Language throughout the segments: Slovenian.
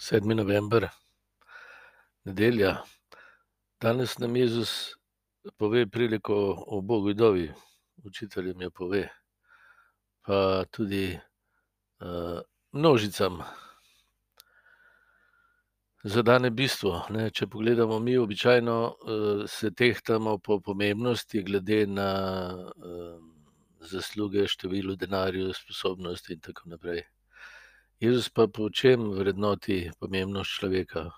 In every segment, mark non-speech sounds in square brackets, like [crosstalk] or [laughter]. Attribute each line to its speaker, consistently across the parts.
Speaker 1: sedmi november, nedelja. Danes nam Jezus pove priliko o Bogu dovi, učitelj jim jo pove, pa tudi uh, množicam. Zadane bistvo. Ne? Če pogledamo, mi običajno uh, se tehtamo po pomembnosti, glede na uh, zasluge, število denarja, sposobnosti in tako naprej. Jezus pa po čem vrednoti pomembnost človeka?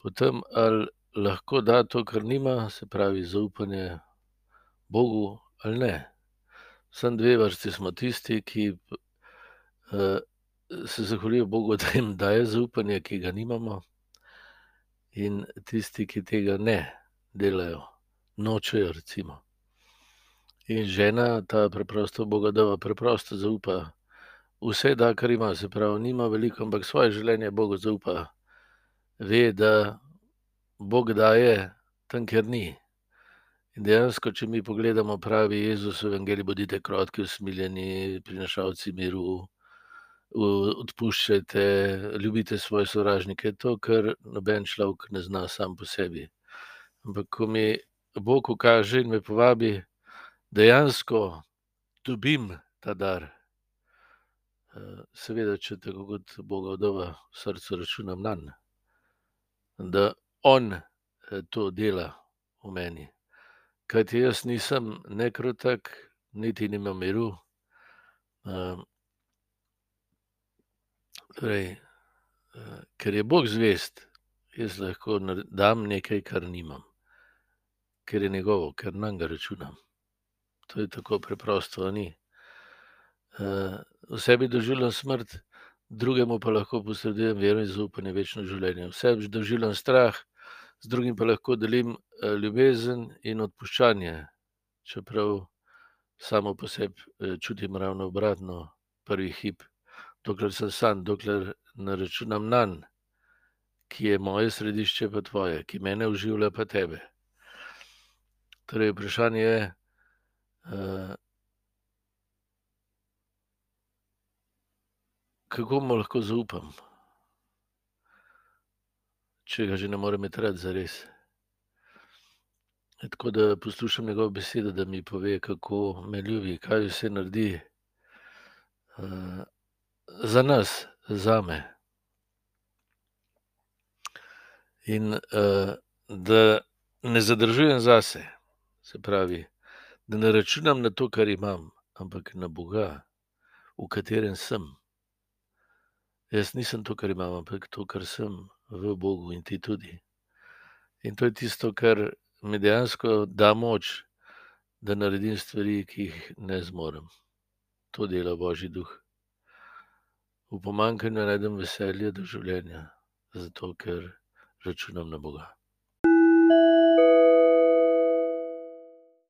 Speaker 1: Potem, ali lahko da to, kar nima, se pravi zaupanje Bogu ali ne. Sem dve vrsti smo tisti, ki uh, se zahvalijo Bogu, [laughs] da jim daje zaupanje, ki ga nimamo, in tisti, ki tega ne delajo, nočejo. Recimo. In žena ta preprosto Boga, da preprosto zaupa vse, da kar ima, se pravi, nima veliko, ampak svoje življenje Bogu zaupa. Ve, da Bog daje tam, kjer ni. In dejansko, če mi pogledamo, pravi Jezus v Evangeliji: bodite krotki, usmiljeni, prinašalci miru, odpuščajte, ljubite svoje sovražnike. To, kar noben človek ne zna sam po sebi. Ampak, ko mi Bog ukaže in me povabi, dejansko dobim ta dar. Seveda, če tako kot Boga vdova v srcu računam nanj, da On to dela v meni. Kajti jaz nisem ne kratek, niti nimam miru. Torej, ker je Bog zvest, jaz lahko dam nekaj, kar nimam, ker je njegovo, ker nanj računam. To je tako preprosto, ni v sebi doživljam smrt, drugemu pa lahko posredujem vero in zaupanje v večno življenje. V sebi doživljam strah, z drugim pa lahko delim ljubezen in odpuščanje, čeprav samo po sebi čutim ravno obratno, prvi hip, dokler sem sam, dokler ne računam nanj, ki je moje središče, pa tvoje, ki mene oživlja, pa tebe. Torej, vprašanje je, kako mu lahko zaupam, če ga že ne morem imeti rad zares. Tako da poslušam njegovo besedo, da mi pove, kako me ljubi, kaj vse naredi za nas, zame. In da ne zadržujem zase, se pravi, da ne računam na to, kar imam, ampak na Boga, v katerem sem. Jaz nisem to, kar imam, ampak to, kar sem v Bogu in ti tudi. In to je tisto, kar mi dejansko da moč, da naredim stvari, ki jih ne zmorem. To dela Božji duh. V pomanjkanju najdem veselje do življenja, zato ker računam na Boga.